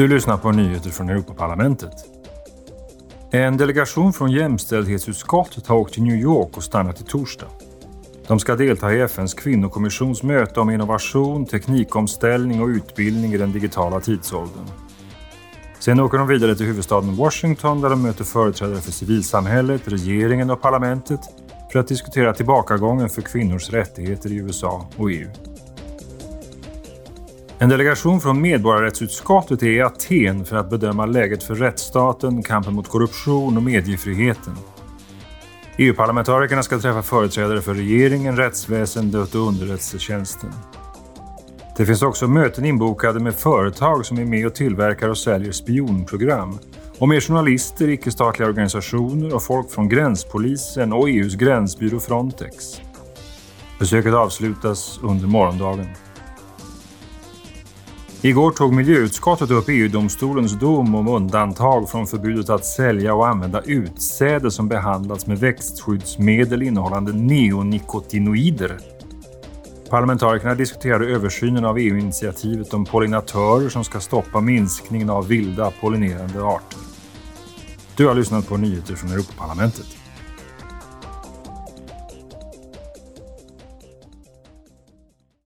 Du lyssnar på nyheter från Europaparlamentet. En delegation från jämställdhetsutskottet har åkt till New York och stannat i torsdag. De ska delta i FNs kvinnokommissions möte om innovation, teknikomställning och utbildning i den digitala tidsåldern. Sen åker de vidare till huvudstaden Washington där de möter företrädare för civilsamhället, regeringen och parlamentet för att diskutera tillbakagången för kvinnors rättigheter i USA och EU. En delegation från medborgarrättsutskottet är i Aten för att bedöma läget för rättsstaten, kampen mot korruption och mediefriheten. EU-parlamentarikerna ska träffa företrädare för regeringen, rättsväsendet och underrättelsetjänsten. Det finns också möten inbokade med företag som är med och tillverkar och säljer spionprogram och med journalister, icke-statliga organisationer och folk från gränspolisen och EUs gränsbyrå Frontex. Besöket avslutas under morgondagen. Igår tog miljöutskottet upp EU-domstolens dom om undantag från förbudet att sälja och använda utsäde som behandlats med växtskyddsmedel innehållande neonikotinoider. Parlamentarikerna diskuterade översynen av EU-initiativet om pollinatörer som ska stoppa minskningen av vilda pollinerande arter. Du har lyssnat på nyheter från Europaparlamentet.